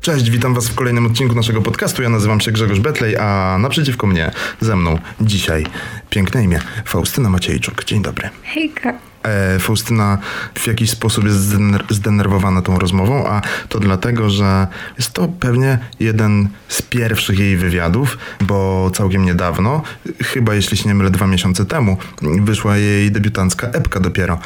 Cześć, witam Was w kolejnym odcinku naszego podcastu. Ja nazywam się Grzegorz Betlej, a naprzeciwko mnie, ze mną dzisiaj piękne imię Faustyna Maciejczuk. Dzień dobry. Hejka. E, Faustyna w jakiś sposób jest zdener- zdenerwowana tą rozmową, a to dlatego, że jest to pewnie jeden z pierwszych jej wywiadów, bo całkiem niedawno, chyba jeśli się nie mylę dwa miesiące temu, wyszła jej debiutancka epka dopiero.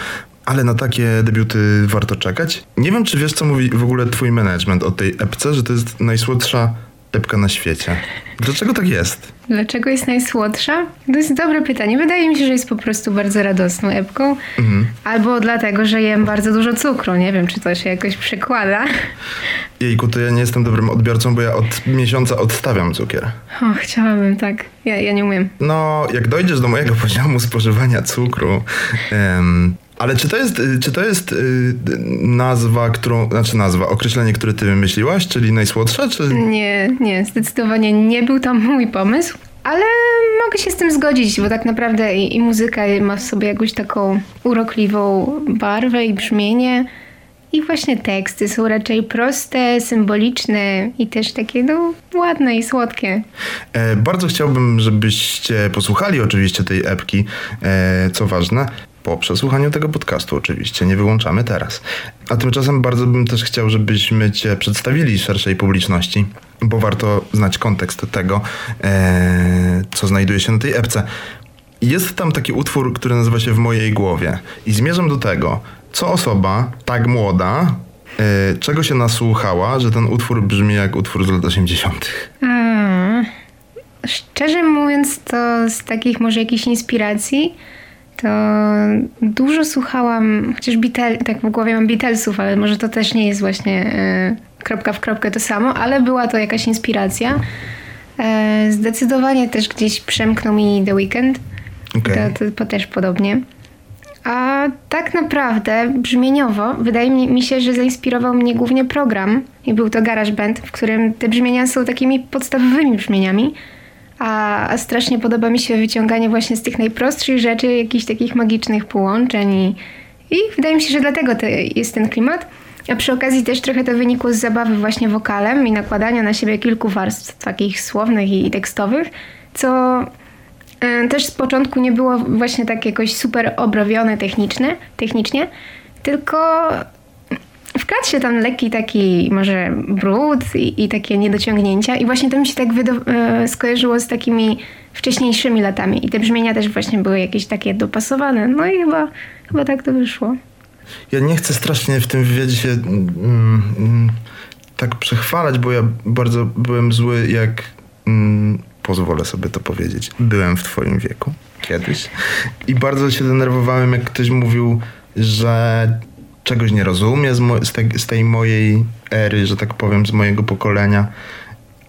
Ale na takie debiuty warto czekać. Nie wiem, czy wiesz, co mówi w ogóle twój management o tej epce, że to jest najsłodsza epka na świecie. Dlaczego tak jest? Dlaczego jest najsłodsza? To jest dobre pytanie. Wydaje mi się, że jest po prostu bardzo radosną epką. Albo dlatego, że jem bardzo dużo cukru. Nie wiem, czy to się jakoś przekłada. Jejku, to ja nie jestem dobrym odbiorcą, bo ja od miesiąca odstawiam cukier. O, chciałabym tak. Ja, ja nie umiem. No, jak dojdziesz do mojego poziomu spożywania cukru. Ale czy to jest, y, czy to jest y, nazwa, którą, znaczy nazwa, określenie, które ty wymyśliłaś, czyli najsłodsza, czy... Nie, nie, zdecydowanie nie był to mój pomysł. Ale mogę się z tym zgodzić, bo tak naprawdę i, i muzyka ma w sobie jakąś taką urokliwą barwę i brzmienie. I właśnie teksty są raczej proste, symboliczne i też takie no, ładne i słodkie. E, bardzo chciałbym, żebyście posłuchali oczywiście tej epki, e, co ważne, po przesłuchaniu tego podcastu oczywiście, nie wyłączamy teraz. A tymczasem bardzo bym też chciał, żebyśmy cię przedstawili szerszej publiczności, bo warto znać kontekst tego, e, co znajduje się na tej epce. Jest tam taki utwór, który nazywa się W mojej głowie i zmierzam do tego, co osoba tak młoda, e, czego się nasłuchała, że ten utwór brzmi jak utwór z lat 80. A, szczerze mówiąc, to z takich może jakichś inspiracji, to dużo słuchałam, chociaż Beatle, tak w głowie mam Beatlesów, ale może to też nie jest właśnie e, kropka w kropkę to samo, ale była to jakaś inspiracja. E, zdecydowanie też gdzieś przemknął mi The Weeknd. Okej. To, to, też podobnie. A tak naprawdę brzmieniowo wydaje mi, mi się, że zainspirował mnie głównie program i był to GarageBand, w którym te brzmienia są takimi podstawowymi brzmieniami. A, strasznie podoba mi się wyciąganie właśnie z tych najprostszych rzeczy, jakichś takich magicznych połączeń i, i wydaje mi się, że dlatego to jest ten klimat. A przy okazji też trochę to wynikło z zabawy właśnie wokalem i nakładania na siebie kilku warstw takich słownych i tekstowych, co E, Też z początku nie było właśnie tak jakoś super obrobione techniczne, technicznie, tylko wkradł się tam lekki taki może brud i, i takie niedociągnięcia i właśnie to mi się tak wydo- e, skojarzyło z takimi wcześniejszymi latami i te brzmienia też właśnie były jakieś takie dopasowane, no i chyba, chyba tak to wyszło. Ja nie chcę strasznie w tym wywiadzie się mm, mm, tak przechwalać, bo ja bardzo byłem zły, jak mm, pozwolę sobie to powiedzieć. Byłem w twoim wieku kiedyś i bardzo się denerwowałem, jak ktoś mówił, że czegoś nie rozumie z, mo- z, te- z tej mojej ery, że tak powiem, z mojego pokolenia.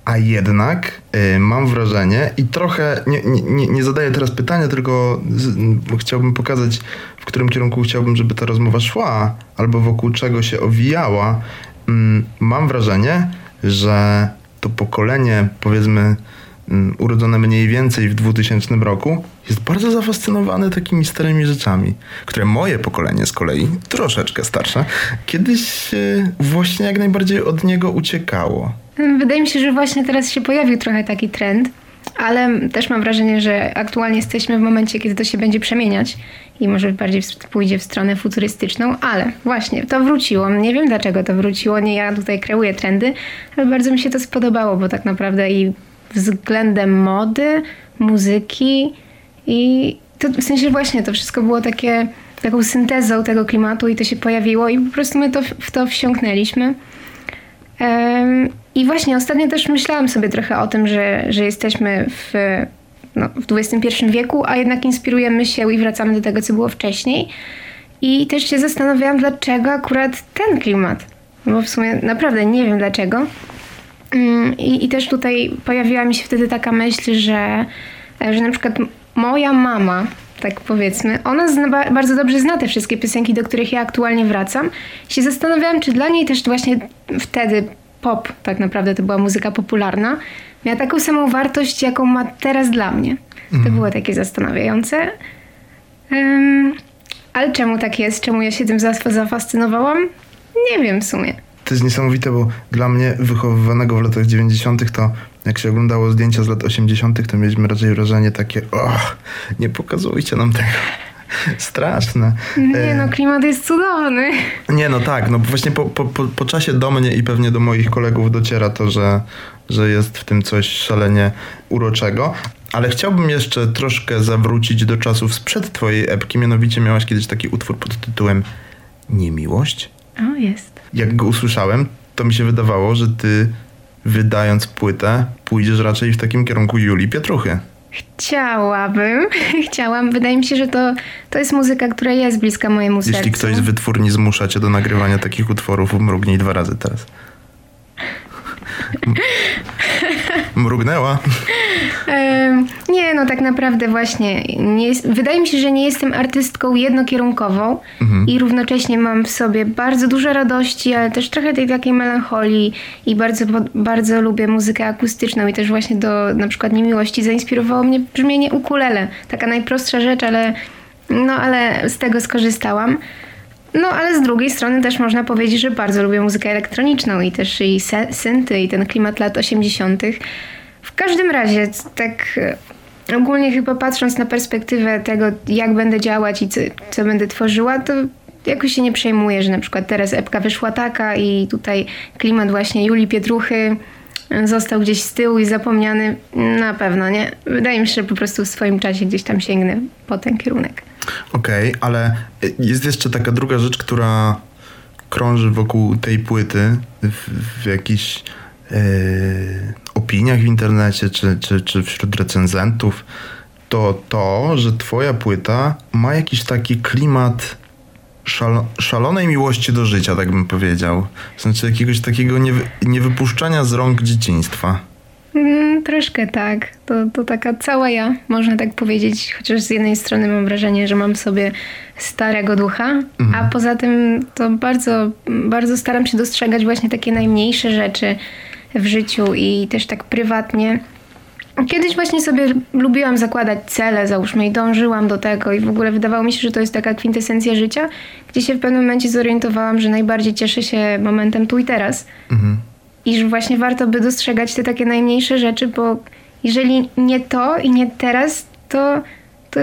A jednak y, mam wrażenie i trochę nie, nie, nie- zadaję teraz pytania, tylko z, chciałbym pokazać, w którym kierunku chciałbym, żeby ta rozmowa szła, albo wokół czego się owijała. Mm, mam wrażenie, że to pokolenie, powiedzmy, mm, urodzone mniej więcej w 2000 roku, jest bardzo zafascynowane takimi starymi rzeczami, które moje pokolenie z kolei, troszeczkę starsze, kiedyś y, właśnie jak najbardziej od niego uciekało. Wydaje mi się, że właśnie teraz się pojawił trochę taki trend, ale też mam wrażenie, że aktualnie jesteśmy w momencie, kiedy to się będzie przemieniać i może bardziej pójdzie w stronę futurystyczną, ale właśnie to wróciło. Nie wiem dlaczego to wróciło, nie ja tutaj kreuję trendy, ale bardzo mi się to spodobało, bo tak naprawdę i względem mody, muzyki i to w sensie właśnie to wszystko było takie taką syntezą tego klimatu i to się pojawiło i po prostu my to, w to wsiąknęliśmy. Em, I właśnie ostatnio też myślałam sobie trochę o tym, że, że jesteśmy w, no, w XXI wieku, a jednak inspirujemy się i wracamy do tego, co było wcześniej. I też się zastanawiałam, dlaczego akurat ten klimat. Bo w sumie naprawdę nie wiem dlaczego. Mm, I, I też tutaj pojawiła mi się wtedy taka myśl, że, że na przykład moja mama, tak powiedzmy, ona zna, ba- bardzo dobrze zna te wszystkie piosenki, do których ja aktualnie wracam. I się zastanawiałam, czy dla niej też właśnie wtedy pop, tak naprawdę to była muzyka popularna, miała taką samą wartość, jaką ma teraz dla mnie. To było takie zastanawiające. Ym, ale czemu tak jest? Czemu ja się tym zafascynowałam? Nie wiem w sumie. To jest niesamowite, bo dla mnie wychowywanego w latach 90. to jak się oglądało zdjęcia z lat 80., to mieliśmy raczej wrażenie takie, och, nie pokazujcie nam tego. Straszne. Nie E, no, klimat jest cudowny. Nie, no tak, no właśnie po, po, po, po czasie do mnie i pewnie do moich kolegów dociera to, że, że jest w tym coś szalenie uroczego. Ale chciałbym jeszcze troszkę zawrócić do czasów sprzed twojej epki, mianowicie miałaś kiedyś taki utwór pod tytułem Niemiłość. O, jest. Jak go usłyszałem, to mi się wydawało, że ty wydając płytę pójdziesz raczej w takim kierunku Julii Pietruchy. Chciałabym, chciałam. Wydaje mi się, że to, to jest muzyka, która jest bliska mojemu sercu. Jeśli ktoś z wytwórni zmusza cię do nagrywania takich utworów, mrugnij dwa razy teraz. Mrugnęła. Nie, no tak naprawdę właśnie. Nie wydaje mi się, że nie jestem artystką jednokierunkową i równocześnie mam w sobie bardzo dużo radości, ale też trochę tej takiej melancholii i bardzo, bardzo lubię muzykę akustyczną i też właśnie do na przykład niemiłości zainspirowało mnie brzmienie ukulele. Taka najprostsza rzecz, ale no ale z tego skorzystałam. No, ale z drugiej strony też można powiedzieć, że bardzo lubię muzykę elektroniczną i też i synty i ten klimat lat 80. W każdym razie, tak e, ogólnie chyba patrząc na perspektywę tego, jak będę działać i co, co będę tworzyła, to jakoś się nie przejmuję, że na przykład teraz epka wyszła taka i tutaj klimat właśnie Julii Pietruchy e, został gdzieś z tyłu i zapomniany. Na pewno nie. Wydaje mi się, że po prostu w swoim czasie gdzieś tam sięgnę po ten kierunek. Okej, ale jest jeszcze taka druga rzecz, która krąży wokół tej płyty w, w jakichś e, opiniach w internecie czy, czy, czy wśród recenzentów. To to, że twoja płyta ma jakiś taki klimat szalo, szalonej miłości do życia, tak bym powiedział. W sensie jakiegoś takiego niewy, niewypuszczania z rąk dzieciństwa. Mm, troszkę tak. To, to taka cała ja, można tak powiedzieć. Chociaż z jednej strony mam wrażenie, że mam sobie starego ducha, a poza tym to bardzo, bardzo staram się dostrzegać właśnie takie najmniejsze rzeczy w życiu i też tak prywatnie. Kiedyś właśnie sobie lubiłam zakładać cele, załóżmy, i dążyłam do tego, i w ogóle wydawało mi się, że to jest taka kwintesencja życia, gdzie się w pewnym momencie zorientowałam, że najbardziej cieszę się momentem tu i teraz Mhm. i że właśnie warto by dostrzegać te takie najmniejsze rzeczy, bo jeżeli nie to i nie teraz, to, to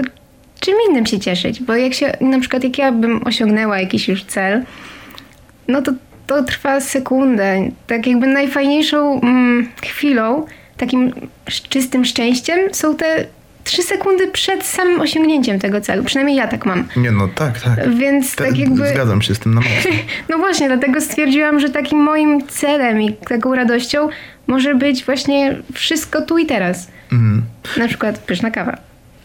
czym innym się cieszyć? Bo jak się, na przykład jak ja bym osiągnęła jakiś już cel, no to to trwa sekundę. Tak jakby najfajniejszą mm, chwilą, takim czystym szczęściem są te trzy sekundy przed samym osiągnięciem tego celu. Przynajmniej ja tak mam. Nie no, tak, tak. Więc Te- tak jakby... Zgadzam się z tym na maksa. No właśnie, dlatego stwierdziłam, że takim moim celem i taką radością może być właśnie wszystko tu i teraz. Mhm. Na przykład pyszna kawa.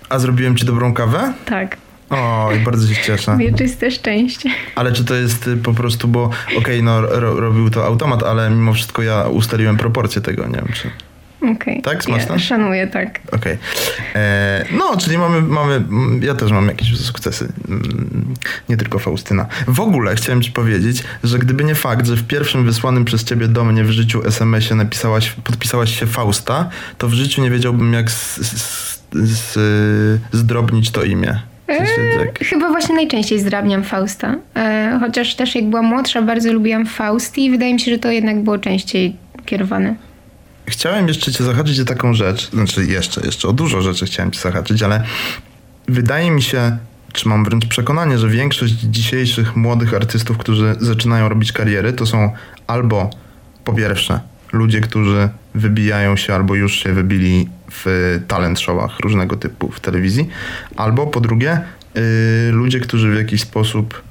A zrobiłem ci dobrą kawę? Tak. Oj, bardzo się cieszę. Wieczyste szczęście. Ale czy to jest y, po prostu, bo okej, no ro, robił to automat, ale mimo wszystko ja ustaliłem proporcje tego, nie wiem czy... Okej. Tak? Smaczne? Ja szanuję, tak. Okej. E, No, czyli mamy, mamy, mm, ja też mam jakieś sukcesy, Mm, nie tylko Faustyna. W ogóle chciałem ci powiedzieć, że gdyby nie fakt, że w pierwszym wysłanym przez ciebie do mnie w życiu SMS-ie napisałaś, podpisałaś się Fausta, to w życiu nie wiedziałbym jak z, z, z, zdrobnić to imię. Sensie, jak... Chyba właśnie najczęściej zdrabniam Fausta. E, chociaż też jak byłam młodsza, bardzo lubiłam Faust i wydaje mi się, że to jednak było częściej kierowane. Chciałem jeszcze cię zahaczyć o taką rzecz, znaczy jeszcze, jeszcze o dużo rzeczy chciałem cię zahaczyć, ale wydaje mi się, czy mam wręcz przekonanie, że większość dzisiejszych młodych artystów, którzy zaczynają robić kariery, to są albo po pierwsze ludzie, którzy wybijają się albo już się wybili w talent showach różnego typu w telewizji, albo po drugie yy, ludzie, którzy w jakiś sposób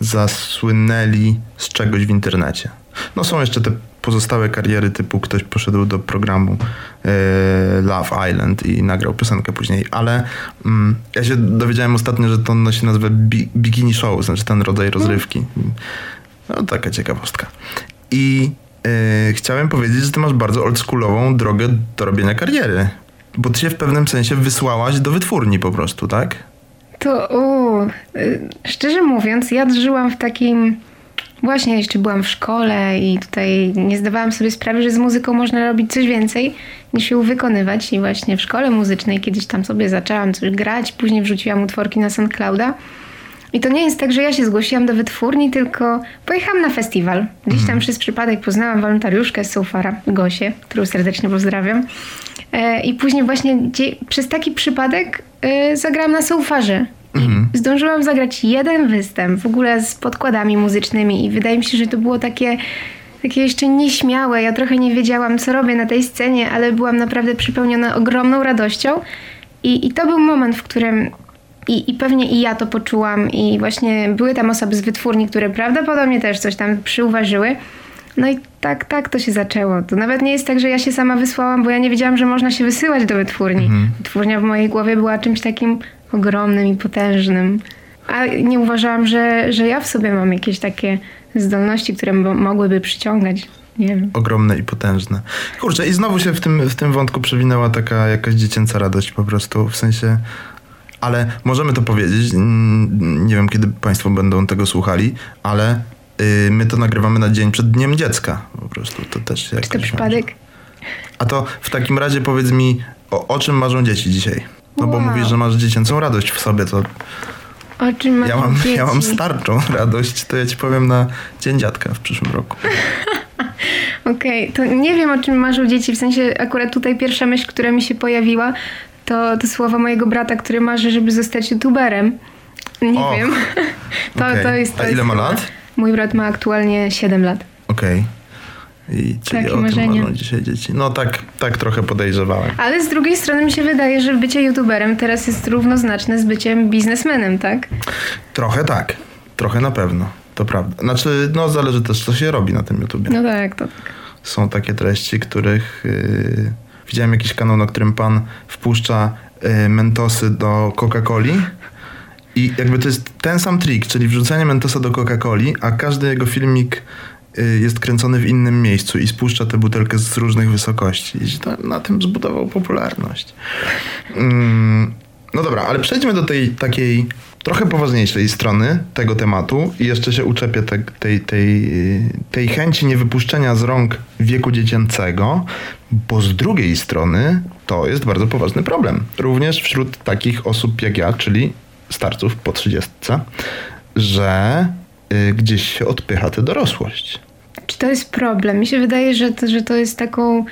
zasłynęli z czegoś w internecie. No są jeszcze te pozostałe kariery typu ktoś poszedł do programu e, Love Island i nagrał piosenkę później, ale mm, ja się dowiedziałem ostatnio, że to nosi nazwę bi- bikini show, znaczy ten rodzaj rozrywki. No taka ciekawostka. I e, chciałem powiedzieć, że ty masz bardzo oldschoolową drogę do robienia kariery. Bo ty się w pewnym sensie wysłałaś do wytwórni po prostu, tak? To, u, y, szczerze mówiąc, ja żyłam w takim właśnie jeszcze byłam w szkole i tutaj nie zdawałam sobie sprawy, że z muzyką można robić coś więcej niż ją wykonywać. I właśnie w szkole muzycznej kiedyś tam sobie zaczęłam coś grać, później wrzuciłam utworki na SoundClouda. I to nie jest tak, że ja się zgłosiłam do wytwórni, tylko pojechałam na festiwal. Gdzieś tam przez przypadek poznałam wolontariuszkę z Soufara, Gosię, którą serdecznie pozdrawiam. E, I później właśnie przez taki przypadek e, zagrałam na Soufarze. I Zdążyłam zagrać jeden występ w ogóle z podkładami muzycznymi i wydaje mi się, że to było takie, takie jeszcze nieśmiałe. Ja trochę nie wiedziałam, co robię na tej scenie, ale byłam naprawdę przypełniona ogromną radością. I, i to był moment, w którym i, I pewnie i ja to poczułam, i właśnie były tam osoby z wytwórni, które prawdopodobnie też coś tam przyuważyły. No i tak, tak to się zaczęło. To nawet nie jest tak, że ja się sama wysłałam, bo ja nie wiedziałam, że można się wysyłać do wytwórni. Wytwórnia w mojej głowie była czymś takim ogromnym i potężnym. A nie uważałam, że, że ja w sobie mam jakieś takie zdolności, które mo- mogłyby przyciągać. Nie wiem. Ogromne i potężne. Kurczę, i znowu się w tym, w tym wątku przewinęła taka jakaś dziecięca radość po prostu, w sensie... Ale możemy to powiedzieć, mm, nie wiem kiedy Państwo będą tego słuchali, ale y, my to nagrywamy na dzień przed Dniem Dziecka. Po prostu to też Czy to przypadek? A to w takim razie powiedz mi, o, o czym marzą dzieci dzisiaj? No bo Wow. mówisz, że masz dziecięcą radość w sobie, to O czym ja mam, dzieci? ja mam starczą radość, to ja ci powiem na Dzień Dziadka w przyszłym roku. Okej, to nie wiem o czym marzą dzieci, w sensie akurat tutaj pierwsza myśl, która mi się pojawiła, to, to słowa mojego brata, który marzy, żeby zostać youtuberem. Nie Och, wiem. To, okej. to jest to A ile ma lat? Mój brat ma aktualnie 7 lat. Okej. I czyli Takie o marzą dzisiaj dzieci. No tak, tak trochę podejrzewałem. Ale z drugiej strony mi się wydaje, że bycie youtuberem teraz jest równoznaczne z byciem biznesmenem, tak? Trochę tak. Trochę na pewno. To prawda. Znaczy, no zależy też, co się robi na tym YouTubie. No tak, to Są takie treści, których... Yy... Widziałem jakiś kanał, na którym pan wpuszcza yy, mentosy do Coca-Coli i jakby to jest ten sam trik, czyli wrzucenie mentosa do Coca-Coli, a każdy jego filmik yy, jest kręcony w innym miejscu i spuszcza tę butelkę z różnych wysokości. I na tym zbudował popularność. Mm, no dobra, ale przejdźmy do tej takiej trochę poważniejszej strony tego tematu i jeszcze się uczepię te, tej, tej, tej chęci niewypuszczenia z rąk wieku dziecięcego, bo z drugiej strony to jest bardzo poważny problem. Również wśród takich osób jak ja, czyli starców po trzydziestce, że y, gdzieś się odpycha tę dorosłość. Czy to jest problem? Mi się wydaje, że to, że to jest taką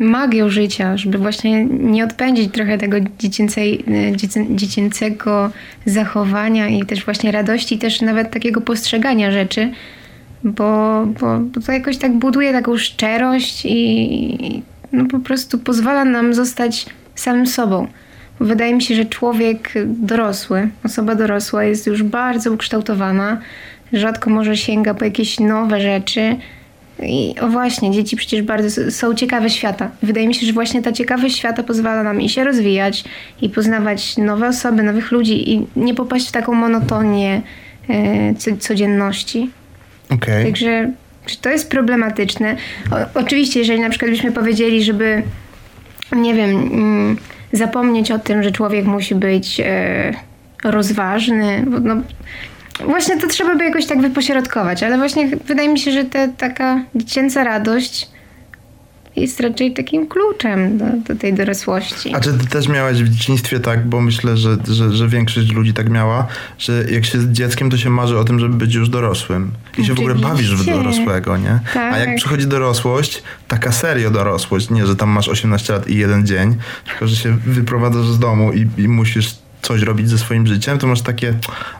magią życia, żeby właśnie nie odpędzić trochę tego dziecięcej, dziecię, dziecięcego zachowania i też właśnie radości, też nawet takiego postrzegania rzeczy, bo, bo, bo to jakoś tak buduje taką szczerość i no po prostu pozwala nam zostać samym sobą. Wydaje mi się, że człowiek dorosły, osoba dorosła jest już bardzo ukształtowana, rzadko może sięga po jakieś nowe rzeczy. I o właśnie, dzieci przecież bardzo są ciekawe świata. Wydaje mi się, że właśnie ta ciekawość świata pozwala nam i się rozwijać, i poznawać nowe osoby, nowych ludzi, i nie popaść w taką monotonię co- codzienności. Okej. Także czy to jest problematyczne? O, oczywiście, jeżeli na przykład byśmy powiedzieli, żeby nie wiem, mm, zapomnieć o tym, że człowiek musi być e, rozważny, no, właśnie to trzeba by jakoś tak wypośrodkować, ale właśnie wydaje mi się, że ta taka dziecięca radość jest raczej takim kluczem do, do tej dorosłości. A czy ty też miałeś w dzieciństwie tak, bo myślę, że, że, że większość ludzi tak miała, że jak się z dzieckiem, to się marzy o tym, żeby być już dorosłym. I się w ogóle bawisz w dorosłego, nie? Tak. A jak przychodzi dorosłość, taka serio dorosłość, nie, że tam masz 18 lat i jeden dzień, tylko że się wyprowadzasz z domu i, i musisz coś robić ze swoim życiem, to masz takie,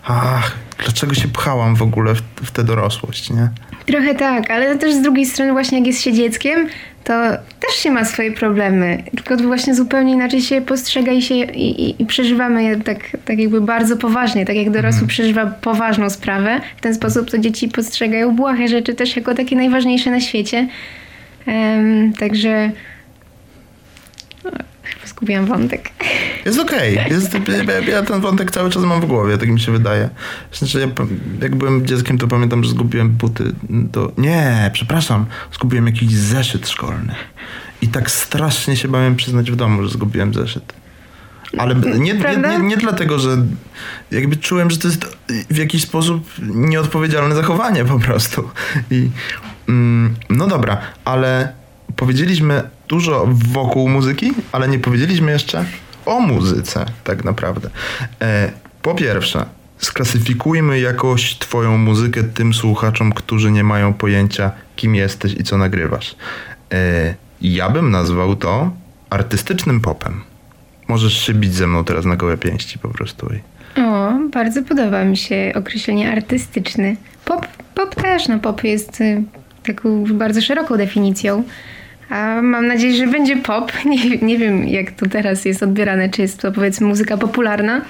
ach, dlaczego się pchałam w ogóle w, w tę dorosłość, nie? Trochę tak, ale też z drugiej strony właśnie jak jest się dzieckiem, to też się ma swoje problemy, tylko właśnie zupełnie inaczej się postrzega i, się, i, i, i przeżywamy je tak, tak jakby bardzo poważnie, tak jak dorosły przeżywa poważną sprawę. W ten sposób to dzieci postrzegają błahe rzeczy też jako takie najważniejsze na świecie. Em, także chyba zgubiłam wątek. Jest okej. Jest, ja, ja ten wątek cały czas mam w głowie, tak mi się wydaje. Znaczy, ja, jak byłem dzieckiem, to pamiętam, że zgubiłem buty do... Nie, przepraszam. Zgubiłem jakiś zeszyt szkolny. I tak strasznie się bałem przyznać w domu, że zgubiłem zeszyt. Ale nie, nie, Prawda? nie, nie dlatego, że jakby czułem, że to jest w jakiś sposób nieodpowiedzialne zachowanie po prostu. I, mm, no dobra, ale powiedzieliśmy dużo wokół muzyki, ale nie powiedzieliśmy jeszcze o muzyce tak naprawdę. E, po pierwsze, sklasyfikujmy jakoś twoją muzykę tym słuchaczom, którzy nie mają pojęcia, kim jesteś i co nagrywasz. E, ja bym nazwał to artystycznym popem. Możesz się bić ze mną teraz na gołe pięści po prostu. O, bardzo podoba mi się określenie artystyczny. Pop, pop też, no pop jest y, taką bardzo szeroką definicją. A mam nadzieję, że będzie pop. Nie, nie wiem, jak to teraz jest odbierane, czy jest to powiedzmy muzyka popularna,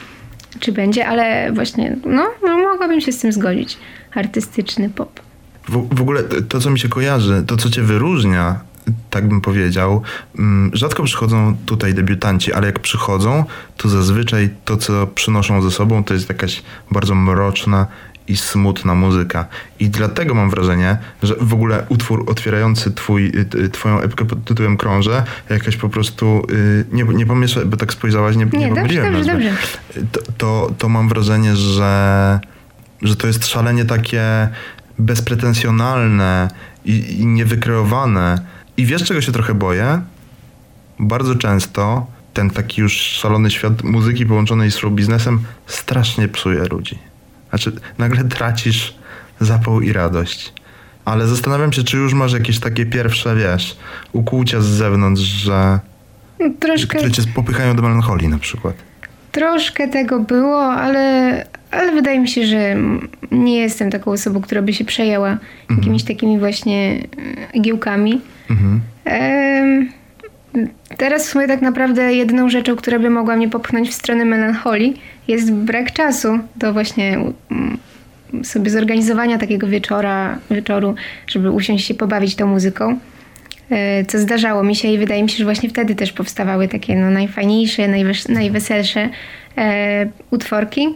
czy będzie, ale właśnie, no, no mogłabym się z tym zgodzić. Artystyczny pop. W, w ogóle to, to, co mi się kojarzy, to, co cię wyróżnia, tak bym powiedział, mm, rzadko przychodzą tutaj debiutanci, ale jak przychodzą, to zazwyczaj to, co przynoszą ze sobą, to jest jakaś bardzo mroczna i smutna muzyka. I dlatego mam wrażenie, że w ogóle utwór otwierający twój, y, twoją epkę pod tytułem Krążę, jakaś po prostu, y, nie, nie pomieszaj, bo tak spojrzałaś, nie, nie, Nie, dobrze, dobrze, nazwy. dobrze. To, to, to mam wrażenie, że, że to jest szalenie takie bezpretensjonalne i, i niewykreowane. I wiesz, czego się trochę boję? Bardzo często ten taki już szalony świat muzyki połączonej z show biznesem strasznie psuje ludzi. Znaczy, nagle tracisz zapał i radość. Ale zastanawiam się, czy już masz jakieś takie pierwsze, wiesz, ukłucia z zewnątrz, że No, Troszkę, które cię popychają do melancholii na przykład. troszkę tego było, ale, ale wydaje mi się, że nie jestem taką osobą, która by się przejęła jakimiś takimi właśnie e, igiełkami. Mhm. Teraz w sumie tak naprawdę jedyną rzeczą, która by mogła mnie popchnąć w stronę melancholii jest brak czasu do właśnie mm, sobie zorganizowania takiego wieczora, wieczoru, żeby usiąść się pobawić tą muzyką. E, Co zdarzało mi się i wydaje mi się, że właśnie wtedy też powstawały takie no, najfajniejsze, najwes- najweselsze e, utworki.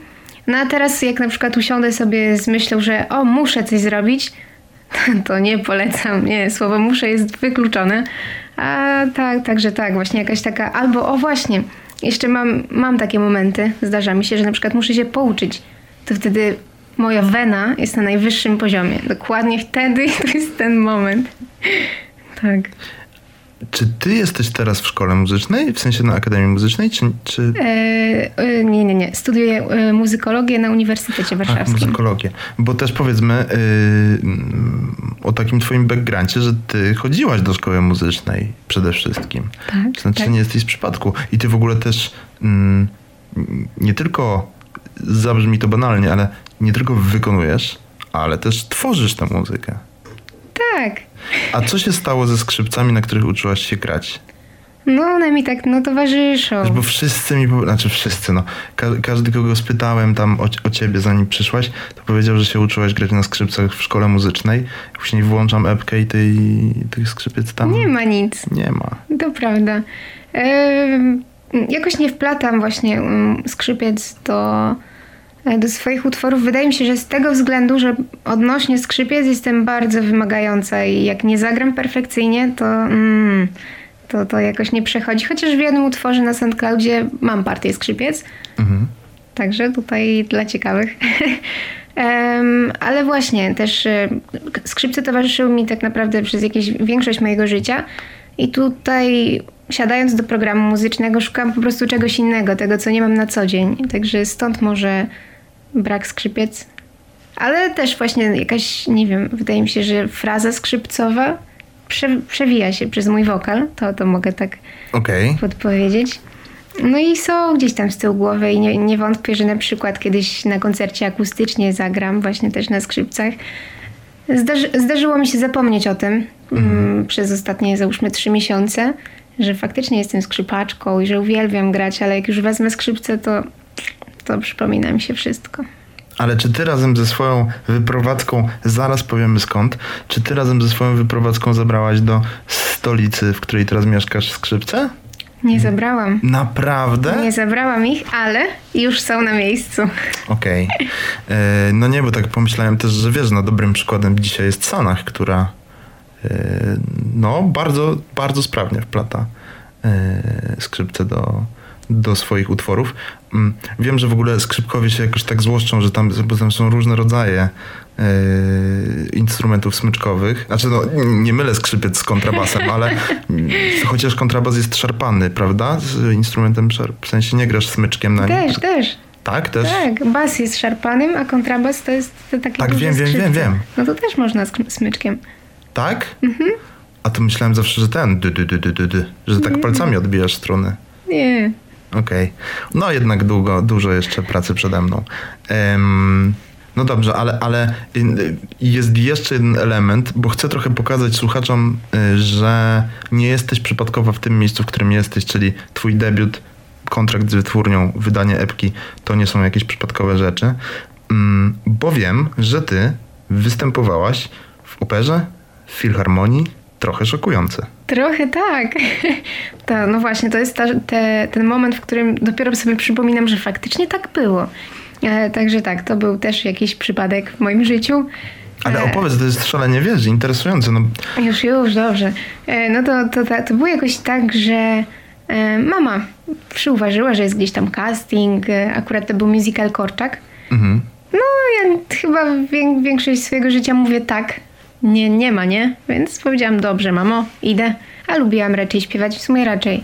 No a teraz jak na przykład usiądę sobie z myślą, że o, muszę coś zrobić, to nie polecam. Nie, słowo muszę jest wykluczone. A tak, także tak, właśnie jakaś taka, albo o właśnie, jeszcze mam, mam takie momenty, zdarza mi się, że na przykład muszę się pouczyć. To wtedy moja wena jest na najwyższym poziomie. Dokładnie wtedy to jest ten moment. Tak. Czy ty jesteś teraz w szkole muzycznej, w sensie na Akademii Muzycznej, czy... czy... E, e, nie, nie, nie. Studiuję e, muzykologię na Uniwersytecie Warszawskim. muzykologię. Bo też powiedzmy yy, mm, o takim twoim backgroundzie, że ty chodziłaś do szkoły muzycznej przede wszystkim. Tak, Znaczy tak. nie jesteś z przypadku. I ty w ogóle też mm, nie tylko, zabrzmi to banalnie, ale nie tylko wykonujesz, ale też tworzysz tę muzykę. Tak. A co się stało ze skrzypcami, na których uczyłaś się grać? No one mi tak no towarzyszą. Wiesz, bo wszyscy mi, znaczy wszyscy, no, ka- każdy kogo spytałem tam o, o ciebie zanim przyszłaś, to powiedział, że się uczyłaś grać na skrzypcach w szkole muzycznej. Później włączam epkę i tej, tych skrzypiec tam Nie ma nic. nie ma. To prawda. Em, jakoś nie wplatam właśnie mm, skrzypiec do, e, do swoich utworów. Wydaje mi się, że z tego względu, że odnośnie skrzypiec jestem bardzo wymagająca i jak nie zagram perfekcyjnie, to, mm, to, to jakoś nie przechodzi. Chociaż w jednym utworze na SoundCloudzie mam partię skrzypiec. Mhm. Także tutaj dla ciekawych. Em, ale właśnie, też e, skrzypce towarzyszyły mi tak naprawdę przez jakieś większość mojego życia. I tutaj siadając do programu muzycznego szukam po prostu czegoś innego, tego co nie mam na co dzień. Także stąd może brak skrzypiec. Ale też właśnie jakaś, nie wiem, wydaje mi się, że fraza skrzypcowa prze, przewija się przez mój wokal. To, to mogę tak Okej. podpowiedzieć. No i są gdzieś tam z tyłu głowy i nie, nie wątpię, że na przykład kiedyś na koncercie akustycznie zagram, właśnie też na skrzypcach. Zdarzy, zdarzyło mi się zapomnieć o tym mm, przez ostatnie załóżmy trzy miesiące, że faktycznie jestem skrzypaczką i że uwielbiam grać, ale jak już wezmę skrzypce, to, to przypomina mi się wszystko. Ale czy ty razem ze swoją wyprowadzką, zaraz powiemy skąd, czy ty razem ze swoją wyprowadzką zabrałaś do stolicy, w której teraz mieszkasz, skrzypce? Nie zabrałam. Naprawdę? Nie zabrałam ich, ale już są na miejscu. Okej. E, No nie, bo tak pomyślałem też, że wiesz, no dobrym przykładem dzisiaj jest Sanach, która e, no bardzo, bardzo sprawnie wplata e, skrzypce do, do swoich utworów. Mm, Wiem, że w ogóle skrzypkowie się jakoś tak złoszczą, że tam, bo tam są różne rodzaje e, instrumentów smyczkowych. Znaczy, no, nie mylę skrzypiec z kontrabasem, ale chociaż kontrabas jest szarpany, prawda? Z instrumentem szarp. W sensie nie grasz smyczkiem na nim. Też, też. Tak, też? Tak, bas jest szarpanym, a kontrabas to jest to takie Tak, wiem, wiem, skrzypce. wiem, wiem. No to też można z smyczkiem. Tak? Mhm. A to myślałem zawsze, że ten, dy, dy, dy, dy, dy, że tak palcami odbijasz struny. Nie. Okej. No jednak długo, dużo jeszcze pracy przede mną. Em, no dobrze, ale, ale jest jeszcze jeden element, bo chcę trochę pokazać słuchaczom, y, że nie jesteś przypadkowo w tym miejscu, w którym jesteś, czyli twój debiut, kontrakt z wytwórnią, wydanie epki, to nie są jakieś przypadkowe rzeczy, Mm, bo wiem, że ty występowałaś w operze, w filharmonii, trochę szokujące. Trochę tak. To, no właśnie, to jest ta, te, ten moment, w którym dopiero sobie przypominam, że faktycznie tak było. E, także tak, to był też jakiś przypadek w moim życiu. Ale E, opowiedz, to jest szalenie, wiesz, interesujące. No, Już, już, dobrze. E, No to, to, to, to było jakoś tak, że e, mama przyuważyła, że jest gdzieś tam casting, e, akurat to był musical Korczak. mhm. No, ja chyba wię- większość swojego życia mówię tak. Nie, nie ma, nie? Więc powiedziałam, dobrze, mamo, idę. A lubiłam raczej śpiewać, w sumie raczej.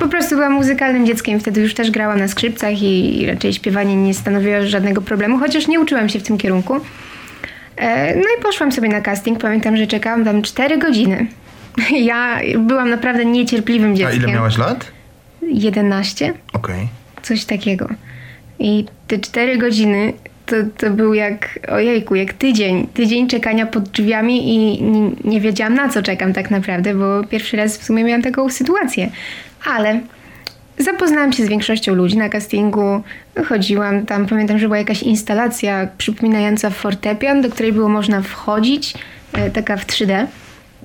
Po prostu byłam muzykalnym dzieckiem, wtedy już też grałam na skrzypcach i, i raczej śpiewanie nie stanowiło żadnego problemu, chociaż nie uczyłam się w tym kierunku. E, No i poszłam sobie na casting. Pamiętam, że czekałam tam 4 godziny. Ja byłam naprawdę niecierpliwym A dzieckiem. ile miałaś lat? 11 Okej. coś takiego. I te cztery godziny to, to był jak, ojejku, jak tydzień. Tydzień czekania pod drzwiami i nie, nie wiedziałam na co czekam tak naprawdę, bo pierwszy raz w sumie miałam taką sytuację. Ale zapoznałam się z większością ludzi na castingu, chodziłam tam, pamiętam, że była jakaś instalacja przypominająca fortepian, do której było można wchodzić, e, taka w 3D.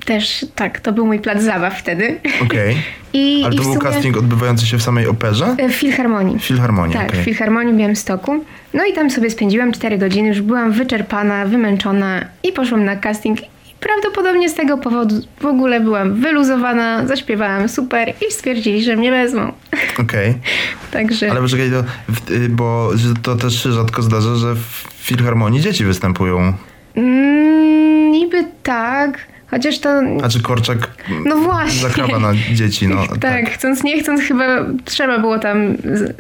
Też tak, to był mój plac zabaw wtedy. Okej. I, Ale i to w był sumie- casting odbywający się w samej operze? E, W Filharmonii. W Filharmonii, Tak, okej. w Filharmonii w Białymstoku. No i tam sobie spędziłam 4 godziny, już byłam wyczerpana, wymęczona i poszłam na casting. I prawdopodobnie z tego powodu w ogóle byłam wyluzowana, zaśpiewałam super i stwierdzili, że mnie wezmą. Okej. Także Ale poczekaj, to, y, bo to też się rzadko zdarza, że w Filharmonii dzieci występują. mm, niby tak, chociaż to... A czy Korczak No właśnie. zakrawa na dzieci, no tak, chcąc nie chcąc chyba trzeba było tam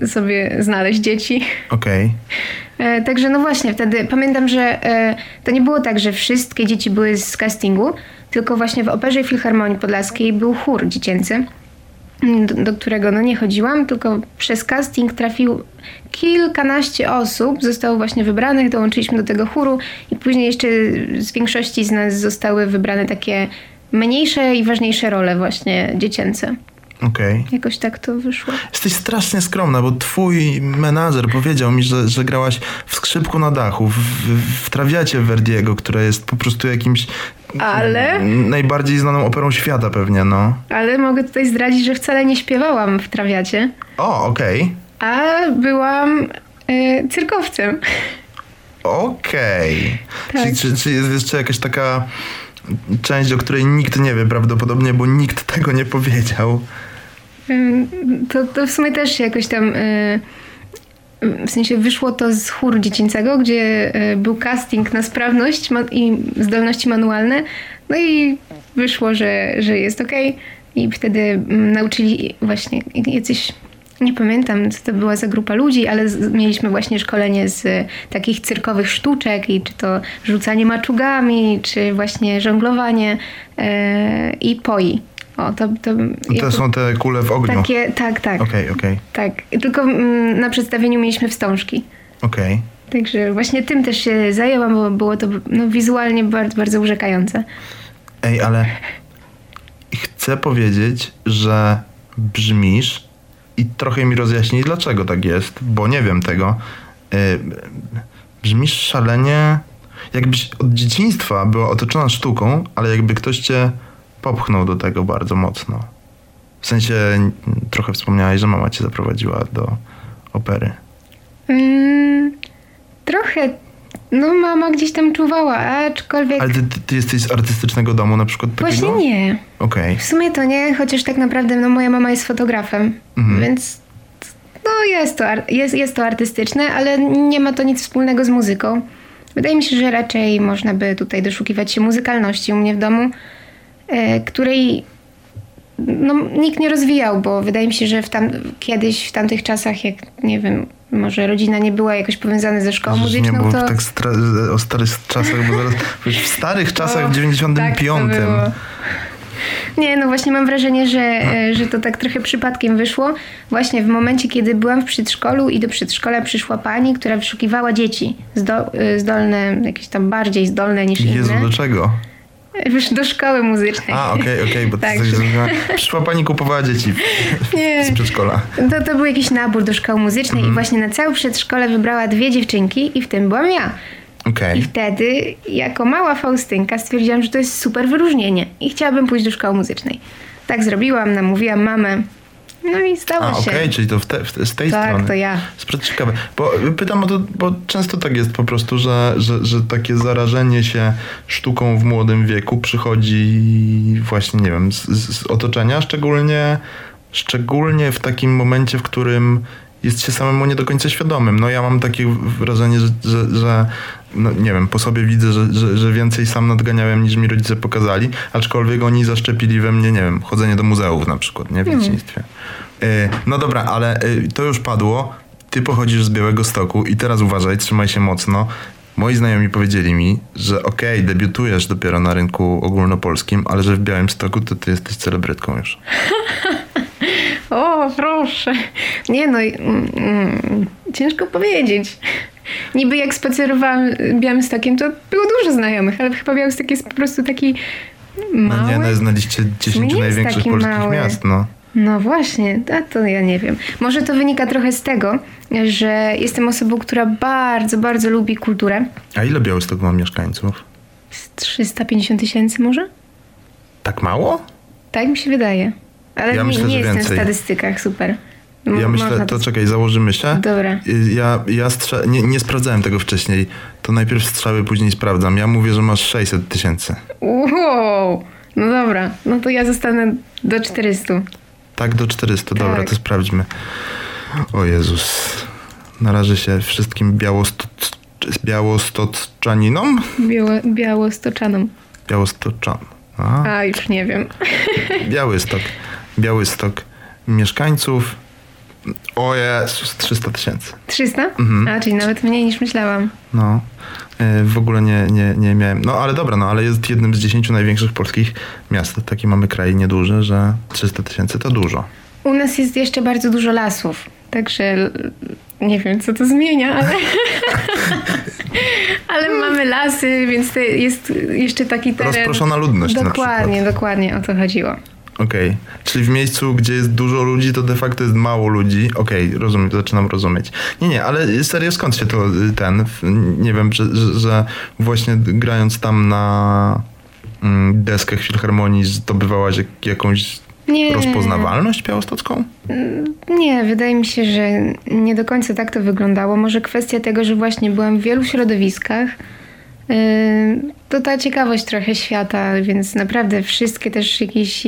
sobie znaleźć dzieci. Okej. E, Także no właśnie, wtedy pamiętam, że e, to nie było tak, że wszystkie dzieci były z castingu, tylko właśnie w Operze Filharmonii Podlaskiej był chór dziecięcy, do, do którego no nie chodziłam, tylko przez casting trafił kilkanaście osób, zostało właśnie wybranych, dołączyliśmy do tego chóru i później jeszcze z większości z nas zostały wybrane takie mniejsze i ważniejsze role właśnie dziecięce. Okej. Jakoś tak to wyszło. Jesteś strasznie skromna, bo twój menadżer powiedział mi, że, że grałaś w skrzypku na dachu, w, w trawiacie Verdiego, która jest po prostu jakimś Ale? najbardziej znaną operą świata pewnie, no. Ale mogę tutaj zdradzić, że wcale nie śpiewałam w trawiacie. O, okej. A byłam y, cyrkowcem. Okej. Tak. Czy, czy, czy jest jeszcze jakaś taka część, o której nikt nie wie prawdopodobnie, bo nikt tego nie powiedział? To, to w sumie też jakoś tam. y, w sensie wyszło to z chóru dziecięcego, gdzie y, był casting na sprawność i zdolności manualne. No i wyszło, że, że jest okej. I wtedy mm, nauczyli właśnie jacyś. Nie pamiętam, co to była za grupa ludzi, ale mieliśmy właśnie szkolenie z takich cyrkowych sztuczek i czy to rzucanie maczugami, czy właśnie żonglowanie y, i poi. O, to, to, To są te kule w ogniu. takie, tak, tak. Okej, okej, Tak, tylko mm, na przedstawieniu mieliśmy wstążki. okej. Także właśnie tym też się zajęłam, bo było to no, wizualnie bardzo, bardzo urzekające. Ej, ale chcę powiedzieć, że brzmisz i trochę mi rozjaśnij, dlaczego tak jest, bo nie wiem tego. Yy, Brzmisz szalenie, jakbyś od dzieciństwa była otoczona sztuką, ale jakby ktoś cię popchnął do tego bardzo mocno. W sensie trochę wspomniałeś, że mama cię zaprowadziła do opery. Mm, trochę, no mama gdzieś tam czuwała, aczkolwiek Ale ty, ty, jesteś z artystycznego domu na przykład takiego? właśnie nie. Okej. W sumie to nie, chociaż tak naprawdę no, moja mama jest fotografem, Mhm. więc no jest to, jest, jest to artystyczne, ale nie ma to nic wspólnego z muzyką. Wydaje mi się, że raczej można by tutaj doszukiwać się muzykalności u mnie w domu, której no, nikt nie rozwijał, bo wydaje mi się, że w tam, kiedyś, w tamtych czasach, jak nie wiem, może rodzina nie była jakoś powiązana ze szkołą nie muzyczną, było to... tak stra- o starych czasach, bo zaraz w starych czasach w 95. tak. Nie, no właśnie mam wrażenie, że, e, że to tak trochę przypadkiem wyszło. Właśnie w momencie, kiedy byłam w przedszkolu i do przedszkola przyszła pani, która wyszukiwała dzieci e, zdolne, jakieś tam bardziej zdolne niż Jezu, inne. do czego? Wiesz, do szkoły muzycznej. A, okej, okej, bo Tak. tak. przyszła pani kupowała dzieci Nie. z przedszkola. To, to był jakiś nabór do szkoły muzycznej Mhm. i właśnie na całe przedszkole wybrała dwie dziewczynki i w tym byłam ja. I Okej. wtedy, jako mała Faustynka, stwierdziłam, że to jest super wyróżnienie i chciałabym pójść do szkoły muzycznej. Tak zrobiłam, namówiłam mamę. No i stało A, się. okej, czyli to w te, w te, z tej Tak, strony. to ja. Sprzed ciekawe. Bo pytam o to, bo często tak jest po prostu, że, że, że takie zarażenie się sztuką w młodym wieku przychodzi właśnie, nie wiem, z, z z otoczenia, szczególnie, szczególnie w takim momencie, w którym jest się samemu nie do końca świadomym. No ja mam takie wrażenie, że, że, że no nie wiem, po sobie widzę, że, że, że więcej sam nadganiałem niż mi rodzice pokazali, aczkolwiek oni zaszczepili we mnie, nie wiem, chodzenie do muzeów na przykład, nie, w dzieciństwie. Y, No dobra, ale y, to już padło. Ty pochodzisz z Białego Stoku i teraz uważaj, trzymaj się mocno. Moi znajomi powiedzieli mi, że okej, debiutujesz dopiero na rynku ogólnopolskim, ale że w Białym Stoku to ty jesteś celebrytką już. O, proszę. Nie no, mm, mm, ciężko powiedzieć. Niby jak spacerowałam Białymstokiem, to było dużo znajomych, ale chyba Białystok jest po prostu taki mały. No nie, no jest na liście 10 jest największych polskich mały. miast, no. No właśnie, a to ja nie wiem. Może to wynika trochę z tego, że jestem osobą, która bardzo, bardzo lubi kulturę. A ile Białystok ma mieszkańców? Z 350 tysięcy może? Tak mało? Tak mi się wydaje. Ale Ja nie, myślę, nie jestem więcej. w statystykach, super. Ja myślę, można to czekaj, założymy się. Dobra. Y, Ja, ja strze- nie, nie sprawdzałem tego wcześniej. To najpierw strzały, później sprawdzam. Ja mówię, że masz 600 tysięcy. Wow! No dobra, no to ja zostanę do 400. Tak, do 400, dobra, Tak. to sprawdźmy. O Jezus. Narażę się wszystkim białosto- białostocczaninom? Biało, białostoczaną. Białostoczan. A, A, już nie wiem. Białystok. Białystok. Mieszkańców. O Jezus, 300 tysięcy. 300? Mhm. A, czyli nawet mniej niż myślałam. No. Y, W ogóle nie, nie, nie miałem. No ale dobra, no ale jest jednym z 10 największych polskich miast. Taki mamy kraj nieduży, że 300 tysięcy to dużo. U nas jest jeszcze bardzo dużo lasów, także nie wiem, co to zmienia, ale... ale mamy lasy, więc jest jeszcze taki teren... Rozproszona ludność Dokładnie, dokładnie o to chodziło. Okej, czyli w miejscu, gdzie jest dużo ludzi, to de facto jest mało ludzi. Okej, rozumiem, zaczynam rozumieć. Nie, nie, ale serio, skąd się to y, ten, nie wiem, że, że, że właśnie grając tam na mm, deskach filharmonii zdobywałaś jak, jakąś Nie. rozpoznawalność białostocką? Nie, wydaje mi się, że nie do końca tak to wyglądało. Może kwestia tego, że właśnie byłam w wielu środowiskach. To ta ciekawość trochę świata, więc naprawdę wszystkie też jakieś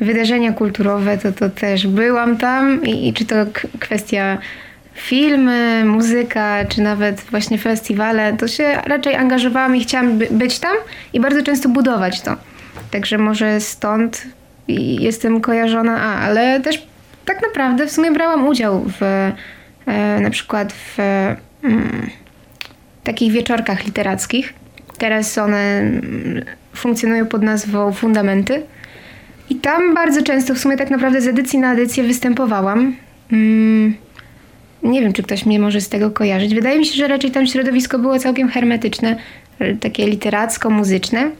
wydarzenia kulturowe, to, to też byłam tam i, i czy to kwestia filmy, muzyka, czy nawet właśnie festiwale, to się raczej angażowałam i chciałam by, być tam i bardzo często budować to. Także może stąd jestem kojarzona, a, ale też tak naprawdę w sumie brałam udział w e, na przykład w mm, takich wieczorkach literackich. Teraz one mm, funkcjonują pod nazwą Fundamenty. I tam bardzo często, w sumie tak naprawdę z edycji na edycję występowałam. Mm, nie wiem, czy ktoś mnie może z tego kojarzyć. Wydaje mi się, że raczej tam środowisko było całkiem hermetyczne, takie literacko-muzyczne.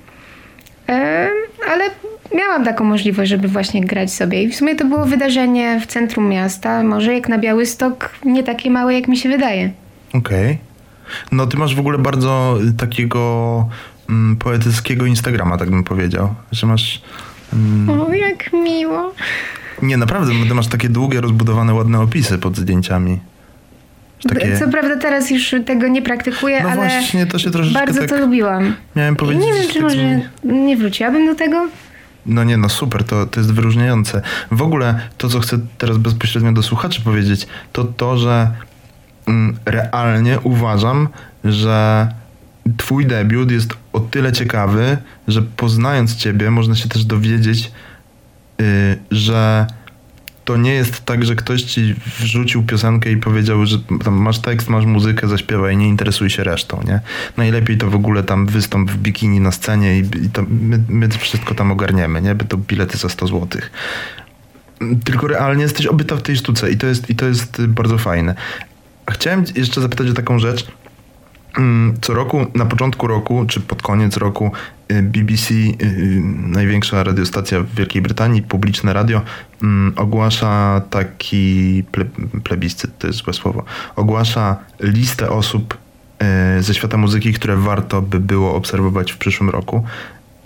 E, ale miałam taką możliwość, żeby właśnie grać sobie. I w sumie to było wydarzenie w centrum miasta, może jak na Białystok, nie takie małe, jak mi się wydaje. Okej. No ty masz w ogóle bardzo y, takiego mm, poetyckiego Instagrama, tak bym powiedział. Że masz... Mm, O, jak miło. nie, naprawdę, bo ty masz takie długie, rozbudowane, ładne opisy pod zdjęciami. Takie... Co prawda teraz już tego nie praktykuję, No ale właśnie, to się troszeczkę bardzo tak... to lubiłam. Miałem I powiedzieć, nie wiem, czy tak może zmieni- nie wróciłabym do tego. No nie, no super, to, to jest wyróżniające. W ogóle to, co chcę teraz bezpośrednio do słuchaczy powiedzieć, to to, że realnie uważam, że twój debiut jest o tyle ciekawy, że poznając ciebie można się też dowiedzieć, yy, że to nie jest tak, że ktoś ci wrzucił piosenkę i powiedział, że masz tekst, masz muzykę, zaśpiewaj, nie interesuj się resztą, nie? Najlepiej to w ogóle tam wystąp w bikini na scenie i, i to my, my wszystko tam ogarniemy, nie? By to bilety za 100 zł. Tylko realnie jesteś obyta w tej sztuce i to jest, i to jest bardzo fajne. Chciałem jeszcze zapytać o taką rzecz. Mm, co roku, na początku roku, czy pod koniec roku, y, BBC, y, największa radiostacja w Wielkiej Brytanii, publiczne radio, mm, ogłasza taki ple, plebiscyt, to jest złe słowo, ogłasza listę osób y, ze świata muzyki, które warto by było obserwować w przyszłym roku.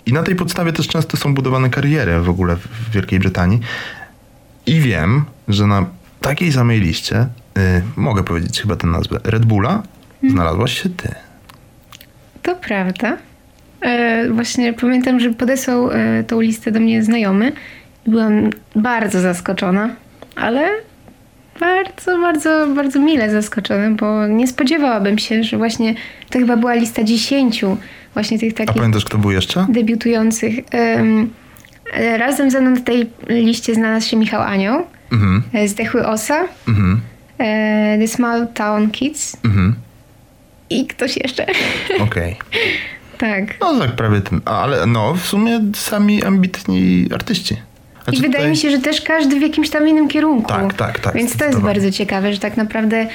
I na tej podstawie też często są budowane kariery w ogóle w Wielkiej Brytanii. I wiem, że na takiej samej liście, mogę powiedzieć chyba tę nazwę, Red Bulla, znalazłaś się ty. To prawda. E, właśnie pamiętam, że podesłał e, tą listę do mnie znajomy. Byłam bardzo zaskoczona, ale bardzo, bardzo, bardzo mile zaskoczona, bo nie spodziewałabym się, że właśnie to chyba była lista dziesięciu właśnie tych takich... A pamiętasz, kto był jeszcze? Debiutujących. Razem ze mną na tej liście znalazł się Michał Anioł, mhm. E, Zdechły Osa, mhm. E, The Small Town Kids, mhm i ktoś jeszcze. Okej. Okay. tak. No tak, prawie tym. Ale no, w sumie sami ambitni artyści. Znaczy I wydaje tutaj... mi się, że też każdy w jakimś tam innym kierunku. Tak, tak, tak. Więc to jest bardzo ciekawe, że tak naprawdę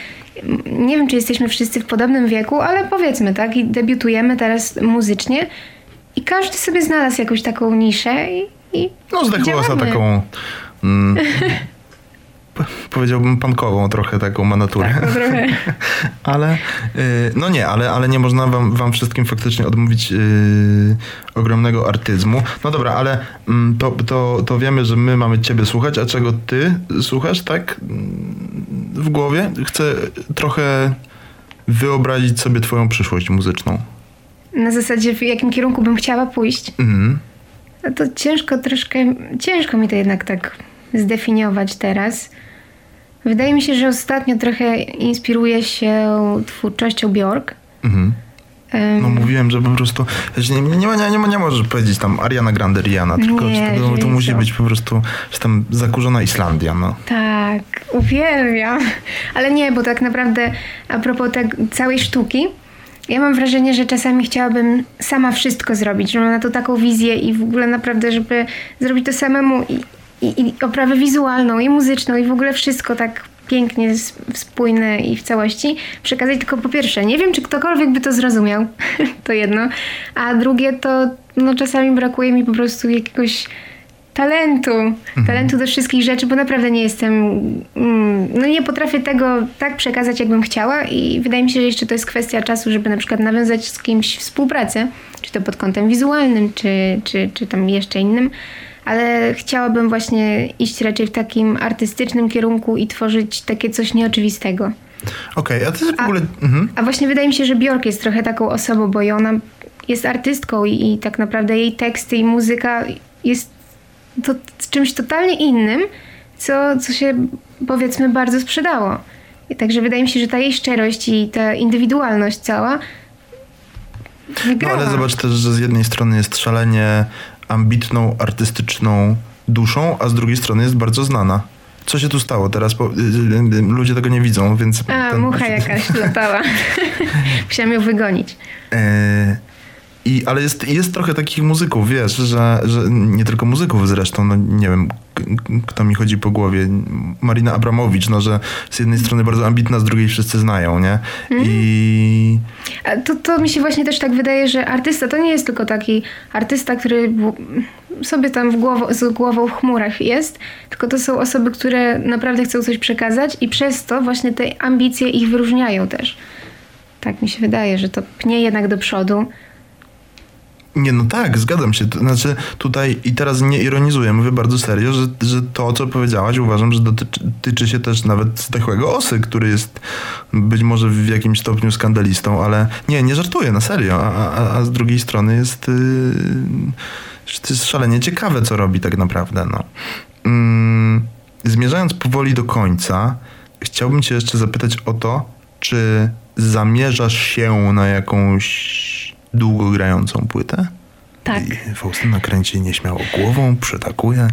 nie wiem, czy jesteśmy wszyscy w podobnym wieku, ale powiedzmy, tak, i debiutujemy teraz muzycznie i każdy sobie znalazł jakąś taką niszę i, i No, zdechła za taką... Mm, powiedziałbym pankową trochę taką ma naturę. Tak, no trochę. ale y, no nie, ale, ale nie można wam, wam wszystkim faktycznie odmówić yy, ogromnego artyzmu. No dobra, ale mm, to, to, to wiemy, że my mamy ciebie słuchać, a czego ty słuchasz tak w głowie? Chcę trochę wyobrazić sobie twoją przyszłość muzyczną. Na zasadzie w jakim kierunku bym chciała pójść? Mhm. No to ciężko troszkę, ciężko mi to jednak tak zdefiniować teraz. Wydaje mi się, że ostatnio trochę inspiruję się twórczością Bjork. Mhm. No mówiłem, że po prostu nie, nie, nie, nie, nie, nie możesz powiedzieć tam Ariana Grande Rihanna, tylko nie, to, to musi być po prostu że tam zakurzona Islandia. No. Tak, uwielbiam. Ale nie, bo tak naprawdę a propos te, całej sztuki, ja mam wrażenie, że czasami chciałabym sama wszystko zrobić, że mam na to taką wizję i w ogóle naprawdę, żeby zrobić to samemu i, i, i oprawę wizualną, i muzyczną, i w ogóle wszystko tak pięknie spójne i w całości przekazać. Tylko po pierwsze, nie wiem czy ktokolwiek by to zrozumiał, to jedno, a drugie to no czasami brakuje mi po prostu jakiegoś talentu, mhm. talentu do wszystkich rzeczy, bo naprawdę nie jestem, mm, no nie potrafię tego tak przekazać, jakbym chciała. I wydaje mi się, że jeszcze to jest kwestia czasu, żeby na przykład nawiązać z kimś współpracę, czy to pod kątem wizualnym, czy, czy, czy tam jeszcze innym, ale chciałabym właśnie iść raczej w takim artystycznym kierunku i tworzyć takie coś nieoczywistego. Okej, okay, a to jest w ogóle... A, mhm. a, właśnie wydaje mi się, że Bjork jest trochę taką osobą, bo ona jest artystką i, i tak naprawdę jej teksty i muzyka jest to czymś totalnie innym, co, co się powiedzmy bardzo sprzedało. I także wydaje mi się, że ta jej szczerość i ta indywidualność cała wygrała. No ale zobacz też, że z jednej strony jest szalenie ambitną, artystyczną duszą, a z drugiej strony jest bardzo znana. Co się tu stało teraz? Bo, y, y, y, ludzie tego nie widzą, więc... A, ten... mucha jakaś latała. Musiałam ją wygonić. E, i, ale jest, jest trochę takich muzyków, wiesz, że, że nie tylko muzyków zresztą, no nie wiem, kto mi chodzi po głowie. Marina Abramowicz, no że z jednej strony bardzo ambitna, z drugiej wszyscy znają, nie? Mm. I... To, to mi się właśnie też tak wydaje, że artysta to nie jest tylko taki artysta, który sobie tam w głowo, z głową w chmurach jest, tylko to są osoby, które naprawdę chcą coś przekazać i przez to właśnie te ambicje ich wyróżniają też. Tak mi się wydaje, że to pnie jednak do przodu. Nie, no tak, zgadzam się. Znaczy tutaj i teraz nie ironizuję, mówię bardzo serio, że, że to, co powiedziałaś, uważam, że dotyczy się też nawet zdechłego osy, który jest być może w jakimś stopniu skandalistą, ale nie, nie żartuję, na serio. A, a, a z drugiej strony jest... Yy jest szalenie ciekawe, co robi tak naprawdę. No. Mm, zmierzając powoli do końca, chciałbym cię jeszcze zapytać o to, czy zamierzasz się na jakąś długo grającą płytę? Tak. I Faustyna kręci nieśmiało głową, przytakuje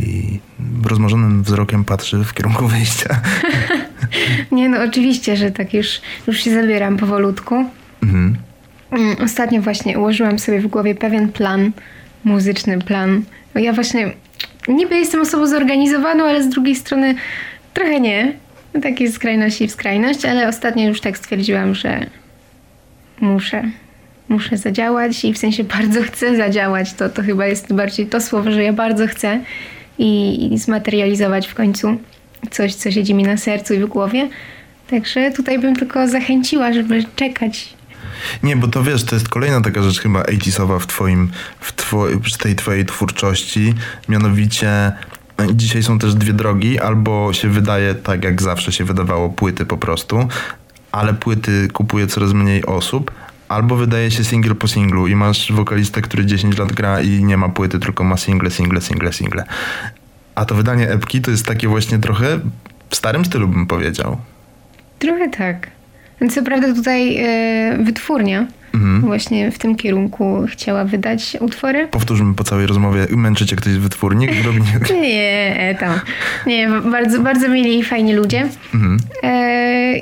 i rozmarzonym wzrokiem patrzy w kierunku wyjścia. Nie no, oczywiście, że tak już, już się zabieram powolutku. Mhm. Mm, Ostatnio właśnie ułożyłam sobie w głowie pewien plan, muzyczny plan. Ja właśnie niby jestem osobą zorganizowaną, ale z drugiej strony trochę nie. Takie skrajności w skrajność, ale ostatnio już tak stwierdziłam, że muszę. Muszę zadziałać i w sensie bardzo chcę zadziałać. To, to chyba jest bardziej to słowo, że ja bardzo chcę i, i zmaterializować w końcu coś, co siedzi mi na sercu i w głowie. Także tutaj bym tylko zachęciła, żeby czekać. Nie, bo to wiesz, to jest kolejna taka rzecz chyba 80sowa w twoim, w two, w tej twojej twórczości, mianowicie e, dzisiaj są też dwie drogi, albo się wydaje tak jak zawsze się wydawało płyty po prostu, ale płyty kupuje coraz mniej osób, albo wydaje się single po singlu i masz wokalistę, który 10 lat gra i nie ma płyty, tylko ma single, single, single, single. A to wydanie epki to jest takie właśnie trochę w starym stylu bym powiedział. Trochę tak. Co prawda tutaj e, wytwórnia Mhm. właśnie w tym kierunku chciała wydać utwory. Powtórzmy po całej rozmowie, męczy cię ktoś z wytwórni? Robi... Nie, tam. Nie, bardzo, bardzo mili i fajni ludzie. Mhm. E,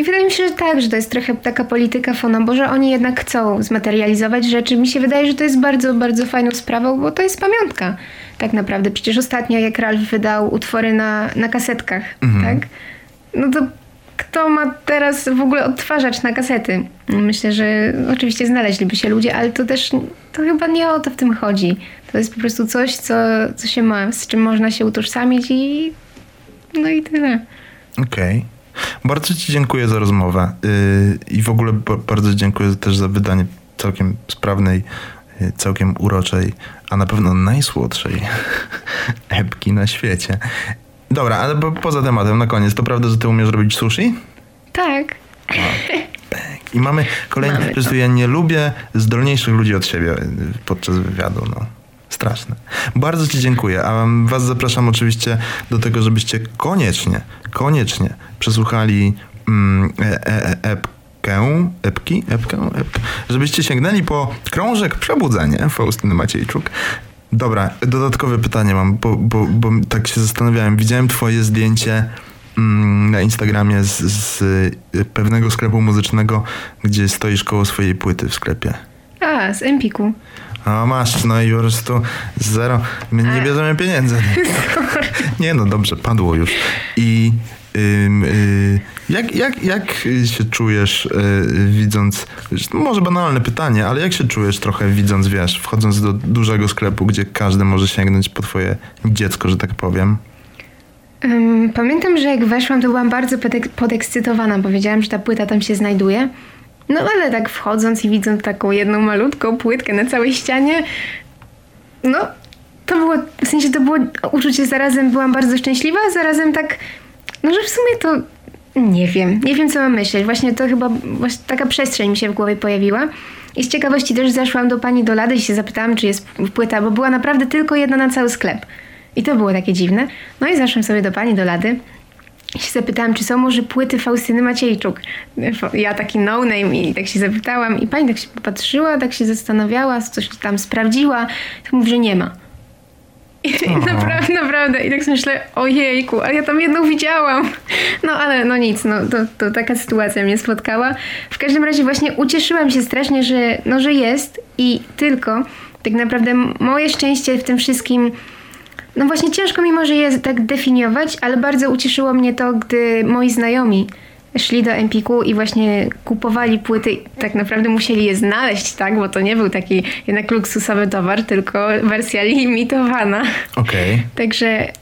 I wydaje mi się, że tak, że to jest trochę taka polityka Fona, bo że oni jednak chcą zmaterializować rzeczy. Mi się wydaje, że to jest bardzo, bardzo fajną sprawą, bo to jest pamiątka tak naprawdę. Przecież ostatnio jak Ralf wydał utwory na, na kasetkach, tak? No to kto ma teraz w ogóle odtwarzacz na kasety? Myślę, że oczywiście znaleźliby się ludzie, ale to też to chyba nie o to w tym chodzi. To jest po prostu coś, co, co się ma, z czym można się utożsamić i no i tyle. Okej. Bardzo Ci dziękuję za rozmowę yy, i w ogóle ba- bardzo dziękuję też za wydanie całkiem sprawnej, yy, całkiem uroczej, a na pewno najsłodszej epki na świecie. Dobra, ale po, poza tematem, na koniec, to prawda, że Ty umiesz robić sushi? Tak. I mamy kolejny, Mamy ja nie lubię zdolniejszych ludzi od siebie yy, podczas wywiadu, no. Straszne. Bardzo Ci dziękuję, a Was zapraszam oczywiście do tego, żebyście koniecznie, koniecznie przesłuchali mm, e, e, e, epkę, epki, epkę, ep, żebyście sięgnęli po krążek Przebudzenie Faustyny Maciejczuk. Dobra, dodatkowe pytanie mam, bo, bo, bo tak się zastanawiałem. Widziałem Twoje zdjęcie mm, na Instagramie z, z y, pewnego sklepu muzycznego, gdzie stoisz koło swojej płyty w sklepie. A, z Empiku. A masz, no i po prostu zero. My nie bierzemy pieniędzy. Nie no, dobrze, padło już. I ym, y, jak, jak, jak się czujesz y, widząc, może banalne pytanie, ale jak się czujesz trochę widząc, wiesz, wchodząc do dużego sklepu, gdzie każdy może sięgnąć po twoje dziecko, że tak powiem? Ym, pamiętam, że jak weszłam, to byłam bardzo podek- podekscytowana, bo wiedziałam, że ta płyta tam się znajduje. No ale tak wchodząc i widząc taką jedną malutką płytkę na całej ścianie, no to było, w sensie to było uczucie, zarazem byłam bardzo szczęśliwa, a zarazem tak, no że w sumie to nie wiem, nie wiem co mam myśleć. Właśnie to chyba właśnie taka przestrzeń mi się w głowie pojawiła. I z ciekawości też zeszłam do pani do lady i się zapytałam, czy jest płyta, bo była naprawdę tylko jedna na cały sklep. I to było takie dziwne. No i zeszłam sobie do pani do lady się zapytałam, czy są może płyty Faustyny Maciejczuk. Ja taki no name i tak się zapytałam i pani tak się popatrzyła, tak się zastanawiała, coś tam sprawdziła, tak mówi, że nie ma. I naprawdę, naprawdę. I tak sobie myślę, ojejku, a ja tam jedną widziałam. No ale no nic, no to, to taka sytuacja mnie spotkała. W każdym razie właśnie ucieszyłam się strasznie, że, no, że jest i tylko tak naprawdę moje szczęście w tym wszystkim no właśnie ciężko mi może je tak definiować, ale bardzo ucieszyło mnie to, gdy moi znajomi szli do Empiku i właśnie kupowali płyty. Tak naprawdę musieli je znaleźć, tak? Bo to nie był taki jednak luksusowy towar, tylko wersja limitowana. Okej. Także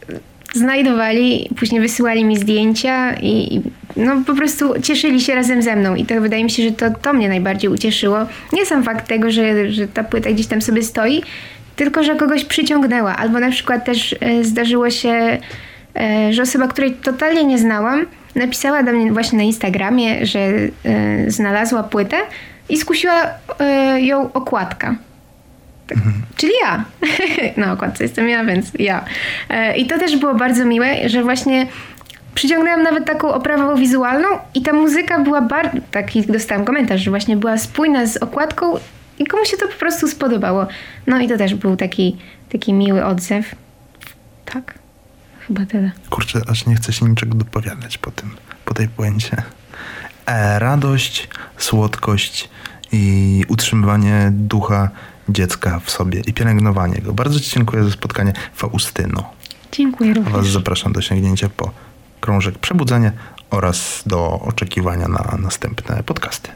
znajdowali, później wysyłali mi zdjęcia i i no po prostu cieszyli się razem ze mną i to wydaje mi się, że to, to mnie najbardziej ucieszyło. Nie sam fakt tego, że, że ta płyta gdzieś tam sobie stoi, tylko że kogoś przyciągnęła. Albo na przykład też e, zdarzyło się, e, że osoba, której totalnie nie znałam, napisała do mnie właśnie na Instagramie, że e, znalazła płytę i skusiła ją okładka. Tak. Czyli ja. Na okładce jestem ja, więc ja. I to też było bardzo miłe, że właśnie przyciągnęłam nawet taką oprawę wizualną i ta muzyka była bardzo... Taki dostałam komentarz, że właśnie była spójna z okładką i komuś się to po prostu spodobało. No i to też był taki, taki miły odzew. Tak. Chyba tyle. Kurczę, aż nie chcę się niczego dopowiadać po tym, po tej puencie. E, radość, słodkość i utrzymywanie ducha dziecka w sobie i pielęgnowanie go. Bardzo Ci dziękuję za spotkanie, Faustyno. Dziękuję A Was również. zapraszam do sięgnięcia po krążek Przebudzenie oraz do oczekiwania na następne podcasty.